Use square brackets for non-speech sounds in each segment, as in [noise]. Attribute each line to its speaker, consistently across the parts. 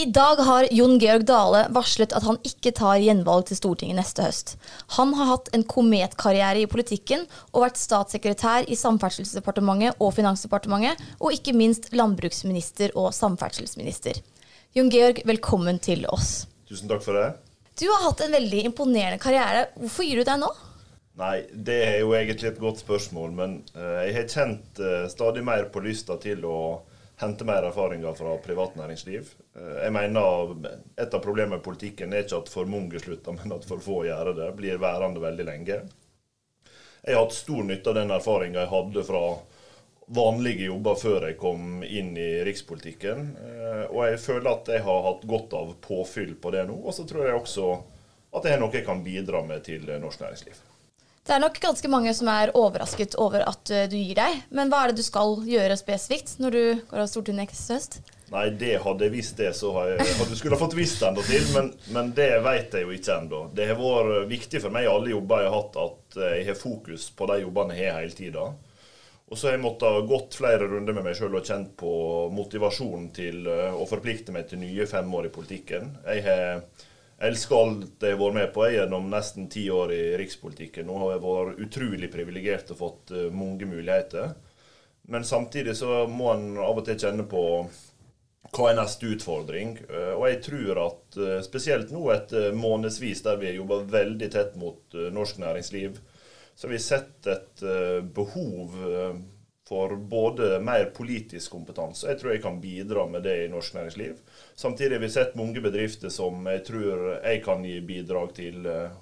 Speaker 1: I dag har Jon Georg Dale varslet at han ikke tar gjenvalg til Stortinget neste høst. Han har hatt en kometkarriere i politikken og vært statssekretær i Samferdselsdepartementet og Finansdepartementet, og ikke minst landbruksminister og samferdselsminister. Jon Georg, velkommen til oss.
Speaker 2: Tusen takk for det.
Speaker 1: Du har hatt en veldig imponerende karriere. Hvorfor gir du deg nå?
Speaker 2: Nei, det er jo egentlig et godt spørsmål, men uh, jeg har kjent uh, stadig mer på lysta til å hente mer erfaringer fra privat næringsliv. Eh, jeg mener Et av problemene med politikken er ikke at for mange slutter, men at for få gjør det. Blir værende veldig lenge. Jeg har hatt stor nytte av den erfaringa jeg hadde fra vanlige jobber før jeg kom inn i rikspolitikken. Eh, og jeg føler at jeg har hatt godt av påfyll på det nå. Og så tror jeg også at det er noe jeg kan bidra med til norsk næringsliv.
Speaker 1: Det er nok ganske mange som er overrasket over at eh, du gir deg. Men hva er det du skal gjøre spesifikt når du går av Stortinget neste høst?
Speaker 2: Nei, det hadde jeg visst det, så hadde jeg, skulle fått visst det til. Men, men, det vet jeg jo ikke ennå. Det har vært viktig for meg i alle jobber jeg har hatt, at jeg har fokus på de jobbene jeg har hele tida. Og så har jeg måttet gått flere runder med meg sjøl og kjent på motivasjonen til eh, å forplikte meg til nye fem år i politikken. Jeg har elsker alt jeg har vært med på jeg, gjennom nesten ti år i rikspolitikken. Nå har jeg vært utrolig privilegert og fått uh, mange muligheter. Men samtidig så må en av og til kjenne på hva er neste utfordring. Uh, og jeg tror at uh, spesielt nå etter månedsvis der vi har jobba veldig tett mot norsk næringsliv, så har vi sett et behov for både mer politisk kompetanse. Jeg tror jeg kan bidra med det i norsk næringsliv. Samtidig har vi sett mange bedrifter som jeg tror jeg kan gi bidrag til eh,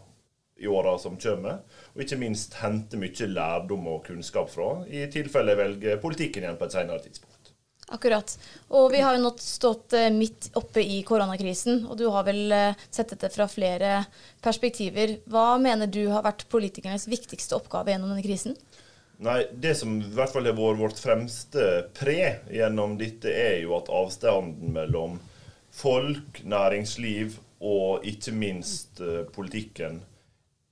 Speaker 2: i åra som kommer. Og ikke minst hente mye lærdom og kunnskap fra, i tilfelle jeg velger politikken igjen på et senere tidspunkt.
Speaker 1: Akkurat. Og vi har jo nå stått eh, midt oppe i koronakrisen, og du har vel eh, sett dette fra flere perspektiver. Hva mener du har vært politikernes viktigste oppgave gjennom denne krisen?
Speaker 2: Nei, Det som i hvert fall har vært vårt fremste pre gjennom dette, er jo at avstanden mellom folk, næringsliv og ikke minst uh, politikken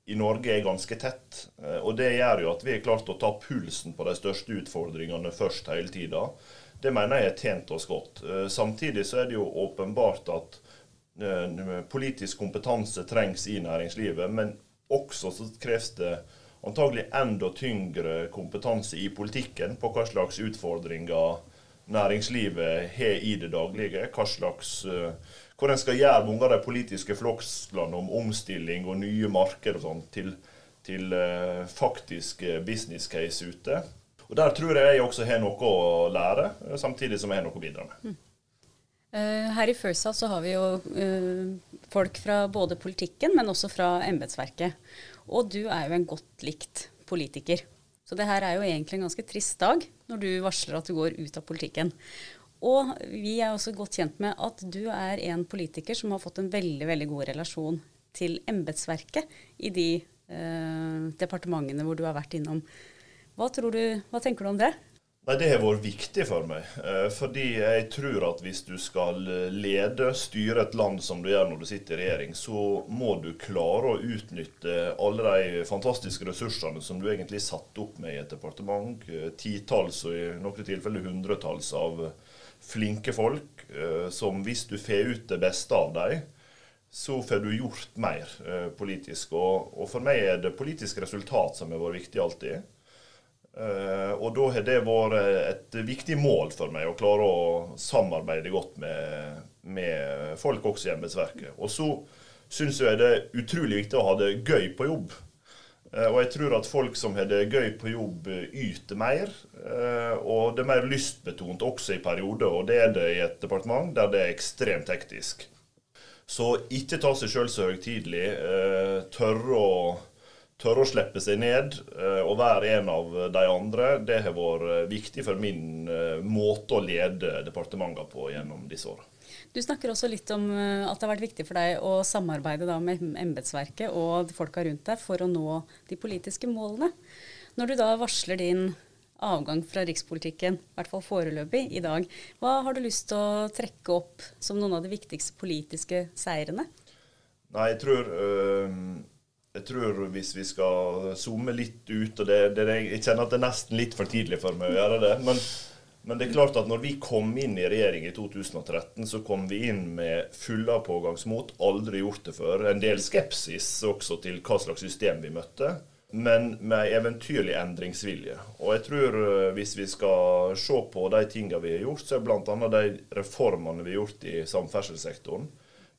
Speaker 2: i Norge er ganske tett. Uh, og Det gjør jo at vi har klart å ta pulsen på de største utfordringene først hele tida. Det mener jeg har tjent oss godt. Uh, samtidig så er det jo åpenbart at politisk kompetanse trengs i næringslivet, men også så kreves det antagelig enda tyngre kompetanse i politikken på hva slags utfordringer næringslivet har i det daglige. Hva slags, uh, hvor en skal gjøre mange av de politiske flosklene om omstilling og nye markeder og sånn til, til uh, faktisk business case ute. Og Der tror jeg jeg også har noe å lære, samtidig som jeg har noe å bidra med. Mm.
Speaker 3: Her i House så har vi jo folk fra både politikken, men også fra embetsverket. Og du er jo en godt likt politiker. Så det her er jo egentlig en ganske trist dag når du varsler at du går ut av politikken. Og vi er også godt kjent med at du er en politiker som har fått en veldig, veldig god relasjon til embetsverket i de eh, departementene hvor du har vært innom. Hva, du, hva tenker du om det?
Speaker 2: Nei, Det har vært viktig for meg. Eh, fordi jeg tror at hvis du skal lede, styre et land som du gjør når du sitter i regjering, så må du klare å utnytte alle de fantastiske ressursene som du egentlig satte opp med i et departement. Eh, titalls og i noen tilfeller hundretalls av flinke folk, eh, som hvis du får ut det beste av dem, så får du gjort mer politisk. Og for meg er det politiske resultat som har vært viktig alltid. Uh, og da har det vært et viktig mål for meg å klare å samarbeide godt med, med folk også i embetsverket. Og så syns jeg det er utrolig viktig å ha det gøy på jobb. Uh, og jeg tror at folk som har det gøy på jobb, yter mer. Uh, og det er mer lystbetont også i perioder, og det er det i et departement der det er ekstremt hektisk. Så ikke ta seg sjøl så høytidelig. Tørre å tørre å slippe seg ned uh, og være en av de andre, det har vært viktig for min uh, måte å lede departementene på gjennom disse åra.
Speaker 3: Du snakker også litt om at det har vært viktig for deg å samarbeide med embetsverket og folka rundt deg for å nå de politiske målene. Når du da varsler din avgang fra rikspolitikken, i hvert fall foreløpig, i dag, hva har du lyst til å trekke opp som noen av de viktigste politiske seirene?
Speaker 2: Nei, jeg tror jeg tror hvis vi skal zoome litt ut og det, det, Jeg kjenner at det er nesten litt for tidlig for meg å gjøre det. Men, Men det er klart at når vi kom inn i regjering i 2013, så kom vi inn med fulle pågangsmot. Aldri gjort det før. En del skepsis også til hva slags system vi møtte. Men med eventyrlig endringsvilje. Og jeg tror eh, hvis vi skal se på de tingene vi har gjort, så er bl.a. de reformene vi har gjort i samferdselssektoren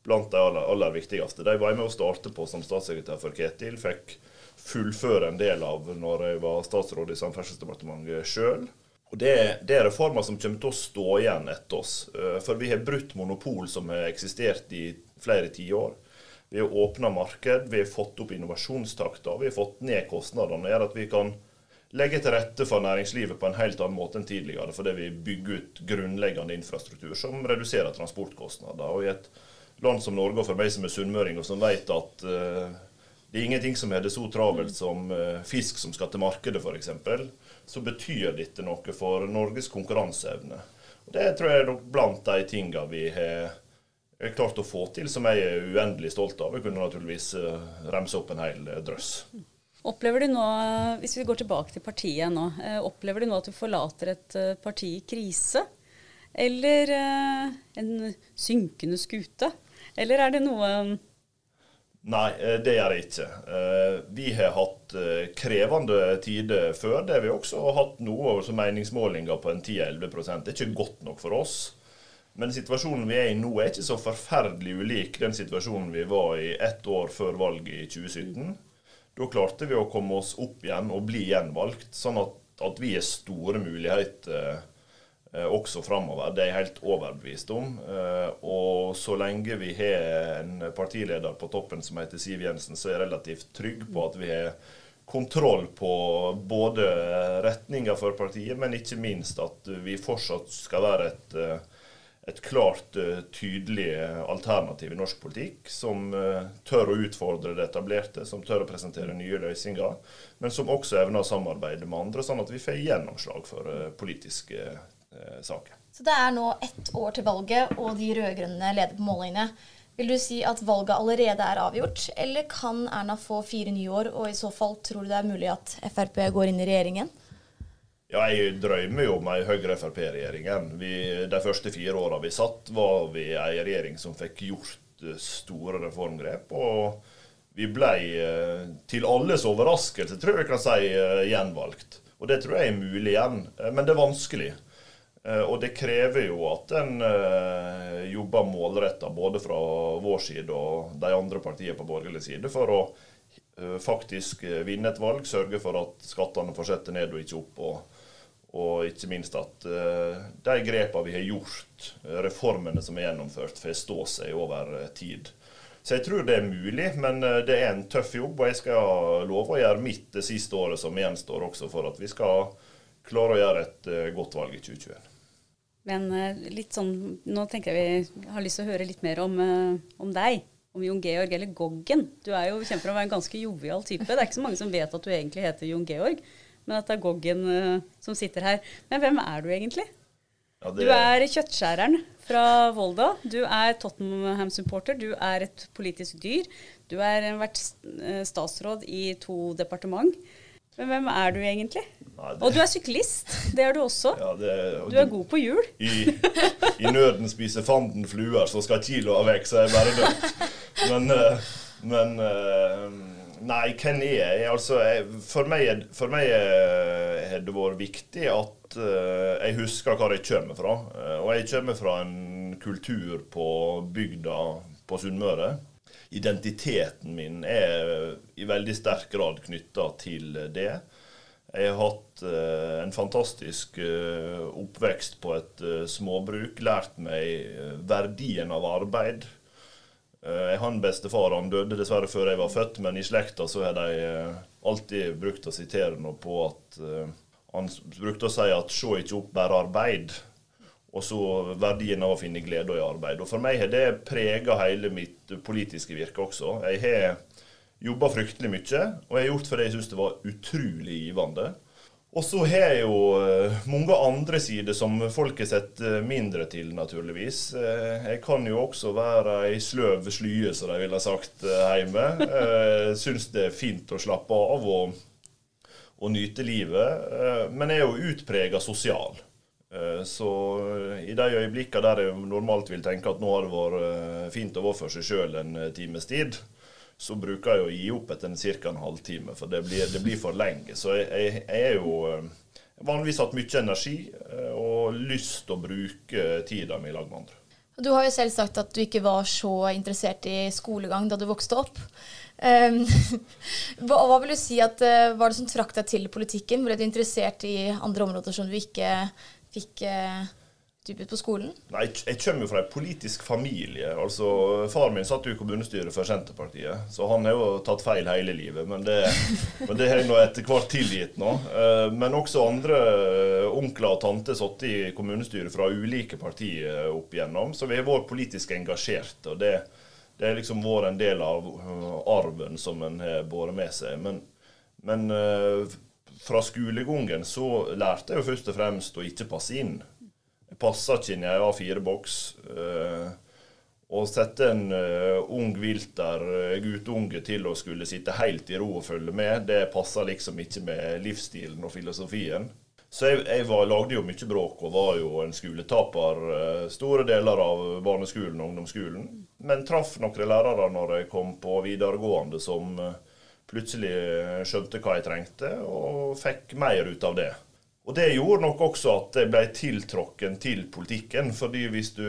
Speaker 2: blant de aller, aller, viktigste. De var jeg med å starte på som statssekretær for Ketil. Fikk fullføre en del av når jeg var statsråd i Samferdselsdepartementet sjøl. Og det, det, er reformer som kommer til å stå igjen etter oss. Eh, for vi har brutt monopol som har eksistert i flere tiår. Vi har åpna marked, vi har fått opp innovasjonstakta, vi har fått ned kostnadene. Det gjør at vi kan legge til rette for næringslivet på en helt annen måte enn tidligere, fordi vi bygger ut grunnleggende infrastruktur som reduserer transportkostnader. Og I et land som Norge, og for meg som er sunnmøring, og som vet at uh, det er ingenting som har det så travelt som uh, fisk som skal til markedet, f.eks., så betyr dette noe for Norges konkurranseevne. Og Det tror jeg er blant de tingene vi har klart å få til, som jeg er uendelig stolt av. Jeg kunne naturligvis remse opp en hel drøss.
Speaker 3: Opplever du nå, Hvis vi går tilbake til partiet nå, opplever du nå at du forlater et parti i krise? Eller en synkende skute? Eller er det noe
Speaker 2: Nei, eh, det gjør jeg ikke. Eh, vi har hatt eh, krevende tider før. Det har vi også hatt nå. Altså meningsmålinger på en 10-11 Det er ikke godt nok for oss. Men situasjonen vi er i nå, er ikke så forferdelig ulik den situasjonen vi var i ett år før valget i 2017. Da klarte vi å komme oss opp igjen og bli gjenvalgt, sånn at, at vi har store muligheter også framover. Det er jeg helt overbevist om. Eh, og så lenge vi har en partileder på toppen som heter Siv Jensen, så er jeg relativt trygg på at vi har kontroll på både retninga for partiet, men ikke minst at vi fortsatt skal være et, eh, et klart, tydelig alternativ i norsk politikk, som tør å utfordre det etablerte, som tør å presentere nye løsninger, men som også evner å samarbeide med andre, sånn at vi får gjennomslag for politiske eh, saker.
Speaker 1: Så det er nå ett år til valget, og de rød-grønne leder på målingene. Vil du si at valget allerede er avgjort, eller kan Erna få fire nye år? Og i så fall, tror du det er mulig at Frp går inn i regjeringen?
Speaker 2: Ja, jeg drømmer jo om ei Høyre-Frp-regjering. De første fire åra vi satt, var vi ei regjering som fikk gjort eh, store reformgrep. Og vi ble, eh, til alles overraskelse, tror jeg vi kan si, eh, gjenvalgt. Og det tror jeg er mulig igjen. Men det er vanskelig. Eh, og det krever jo at en uh, jobber målretta både fra vår side og de andre partiene på borgerlig side for å uh, faktisk vinne et valg, sørge for at skattene fortsetter ned og ikke opp. og, og ikke minst at de grepene vi har gjort, reformene som er gjennomført, får stå seg over tid. Så jeg tror det er mulig, men det er en tøff jobb. Og jeg skal love å gjøre mitt det siste året som gjenstår også, for at vi skal klare å gjøre et godt valg i 2021.
Speaker 3: Men uh, litt sånn, nå tenker jeg vi har lyst til å høre litt mer om, uh, om deg. Om Jon Georg, eller Goggen. Du er jo kjent for å være en ganske jovial type. Det er ikke så mange som vet at du egentlig heter Jon Georg, men at det er Goggen uh, som sitter her. Men hvem er du egentlig? Ja, det... Du er kjøttskjæreren fra Volda. Du er Tottenham-supporter. Du er et politisk dyr. Du har vært statsråd i to departement. Men hvem er du egentlig? Nei, det... Og du er syklist. Det er du også. Ja, det... du er god på hjul.
Speaker 2: I, I, nøden spiser fanden fluer, så skal kiloa vekk, så er jeg bare dødt. Men, eh, men eh, Nei, hvem er jeg? Altså, for meg, for meg har det vært viktig at eh, jeg husker hvor jeg kommer fra. Og jeg kommer fra en kultur på bygda på Sunnmøre identiteten min er i veldig sterk grad knytta til det. Jeg har hatt uh, en fantastisk uh, oppvekst på et uh, småbruk. Lært meg verdien av arbeid. jeg har en bestefar, han døde dessverre før jeg var født, men i slekta så har de alltid brukt å sitere noe på at Han brukte å si at 'sjå ikke opp, bare arbeid' og så verdien av å finne glede i arbeid. Og For meg har det prega hele mitt politiske virke også. Jeg har jobba fryktelig mye, og jeg har gjort fordi jeg syns det var utrolig givende. Og så har jeg jo eh, mange andre sider som folk har sett eh, mindre til, naturligvis. Eh, jeg kan jo også være ei sløv slye, som de ville sagt hjemme. Syns det er fint å slappe av og, og nyte livet. Men jeg er jo utprega sosial. Eh, så i de øyeblikkene der jeg normalt vil tenke at nå har det vært fint å være for seg sjøl en times tid, så bruker jeg å gi opp etter ca. en halvtime, for det blir, det blir, for lenge. Så jeg, jeg, jeg er jo vanligvis hatt mye energi og lyst til å bruke tida mi i lag med andre.
Speaker 1: Du har jo selv sagt at du ikke var så interessert i skolegang da du vokste opp. Um, [laughs] hva, hva, vil du si at var det som trakk deg til politikken? Ble du interessert i andre områder som du ikke fikk uh, dypet på skolen?
Speaker 2: Nei, jeg kommer jo fra en politisk familie. altså Far min satt jo i kommunestyret for Senterpartiet, så han har jo tatt feil hele livet. Men det, men det har jeg nå etter hvert tilgitt nå. Eh, men også andre onkler og tanter satt i kommunestyret fra ulike partier opp igjennom, så vi har vært politisk engasjert. og det, det har liksom vært en del av eh, arven som en har båret med seg. Men, men eh, fra skolegangen så lærte jeg jo først og fremst å ikke passe inn. Jeg passa ikke inn i ei A4-boks. Uh, å sette en uh, ung vilter, uh, guttunge, til å skulle sitte helt i ro og følge med, det passer liksom ikke med livsstilen og filosofien. Så jeg, jeg var, lagde jo mye bråk og var jo en skoletaper uh, store deler av barneskolen og ungdomsskolen. Men traff noen lærere når jeg kom på videregående som plutselig skjønte hva jeg trengte, og fikk mer ut av det. Og Det gjorde nok også at jeg ble tiltråkken til politikken. fordi Hvis du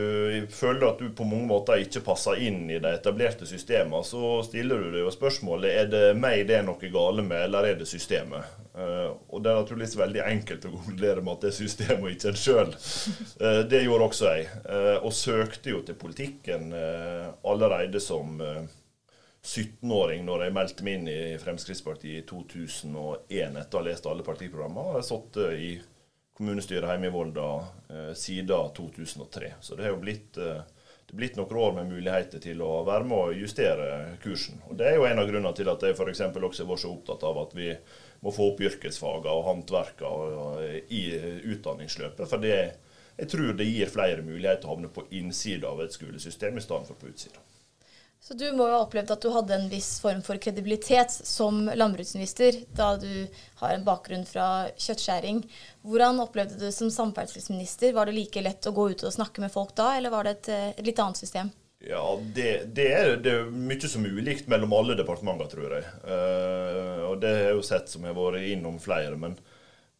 Speaker 2: føler at du på mange måter ikke passer inn i de etablerte systemene, så stiller du deg jo spørsmålet er det meg det er noe gale med, eller er det systemet. Uh, og Det er naturligvis veldig enkelt å konkludere med at det er systemet og ikke en sjøl. Eh, det gjorde også jeg. Og søkte jo til politikken allerede som 17-åring når jeg meldte meg inn i Fremskrittspartiet i 2001 etter å ha lest alle partiprogrammene. Jeg har sittet i kommunestyret hjemme i Volda eh, siden 2003. Så det har jo blitt, eh, blitt noen år med muligheter til å være med og justere kursen. Og Det er jo en av grunnene til at jeg f.eks. også har vært så opptatt av at vi må få opp yrkesfagene og håndverkene i utdanningsløpet. For jeg tror det gir flere muligheter til å havne på innsida av et skolesystem i stedet for på utsida.
Speaker 1: Så du må jo ha opplevd at du hadde en viss form for kredibilitet som landbruksminister, da du har en bakgrunn fra kjøttskjæring. Hvordan opplevde du det som samferdselsminister? Var det like lett å gå ut og snakke med folk da, eller var det et, et litt annet system?
Speaker 2: Ja, det, det, er, det, er, mye som er ulikt mellom alle departementer, tror jeg. Uh, og det har jeg jo sett som jeg har vært innom flere. Men,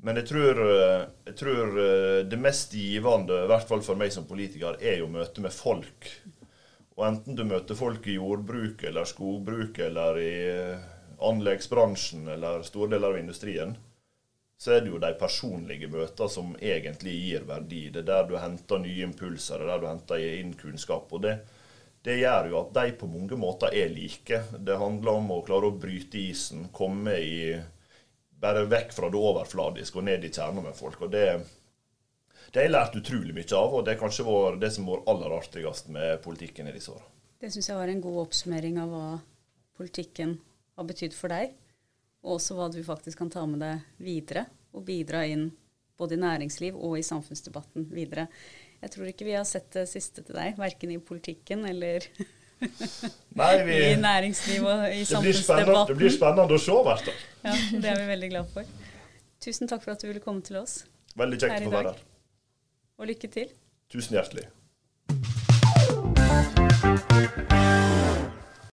Speaker 2: men jeg, tror, jeg, tror, eh, det mest givende, i hvert fall for meg som politiker, er jo møtet med folk. Og enten du møter folk i jordbruket eller skogbruket eller i eh, anleggsbransjen eller store deler av industrien, så er det jo de personlige møtene som egentlig gir verdi. Det er der du henter nye impulser, det er der du henter inn kunnskap. Og det, det gjør jo at de på mange måter er like. Det handler om å klare å bryte isen, komme i bare vekk fra det overfladiske og ned i kjernen med folk. Og det, det har jeg lært utrolig mye av, og det er kanskje vært det som var aller artigst med politikken i disse åra.
Speaker 3: Det syns jeg var en god oppsummering av hva politikken har betydd for deg, og også hva du faktisk kan ta med deg videre og bidra inn både i næringsliv og i samfunnsdebatten videre. Jeg tror ikke vi har sett det siste til deg, verken i politikken eller [laughs] Nei, vi, i næringsliv og i samfunnsdebatten.
Speaker 2: Det blir spennende å se, i hvert fall.
Speaker 3: Ja, det er vi veldig glad for. Tusen takk for at du ville komme til oss.
Speaker 2: Veldig kjekt å få være her.
Speaker 3: Og lykke til.
Speaker 2: Tusen hjertelig.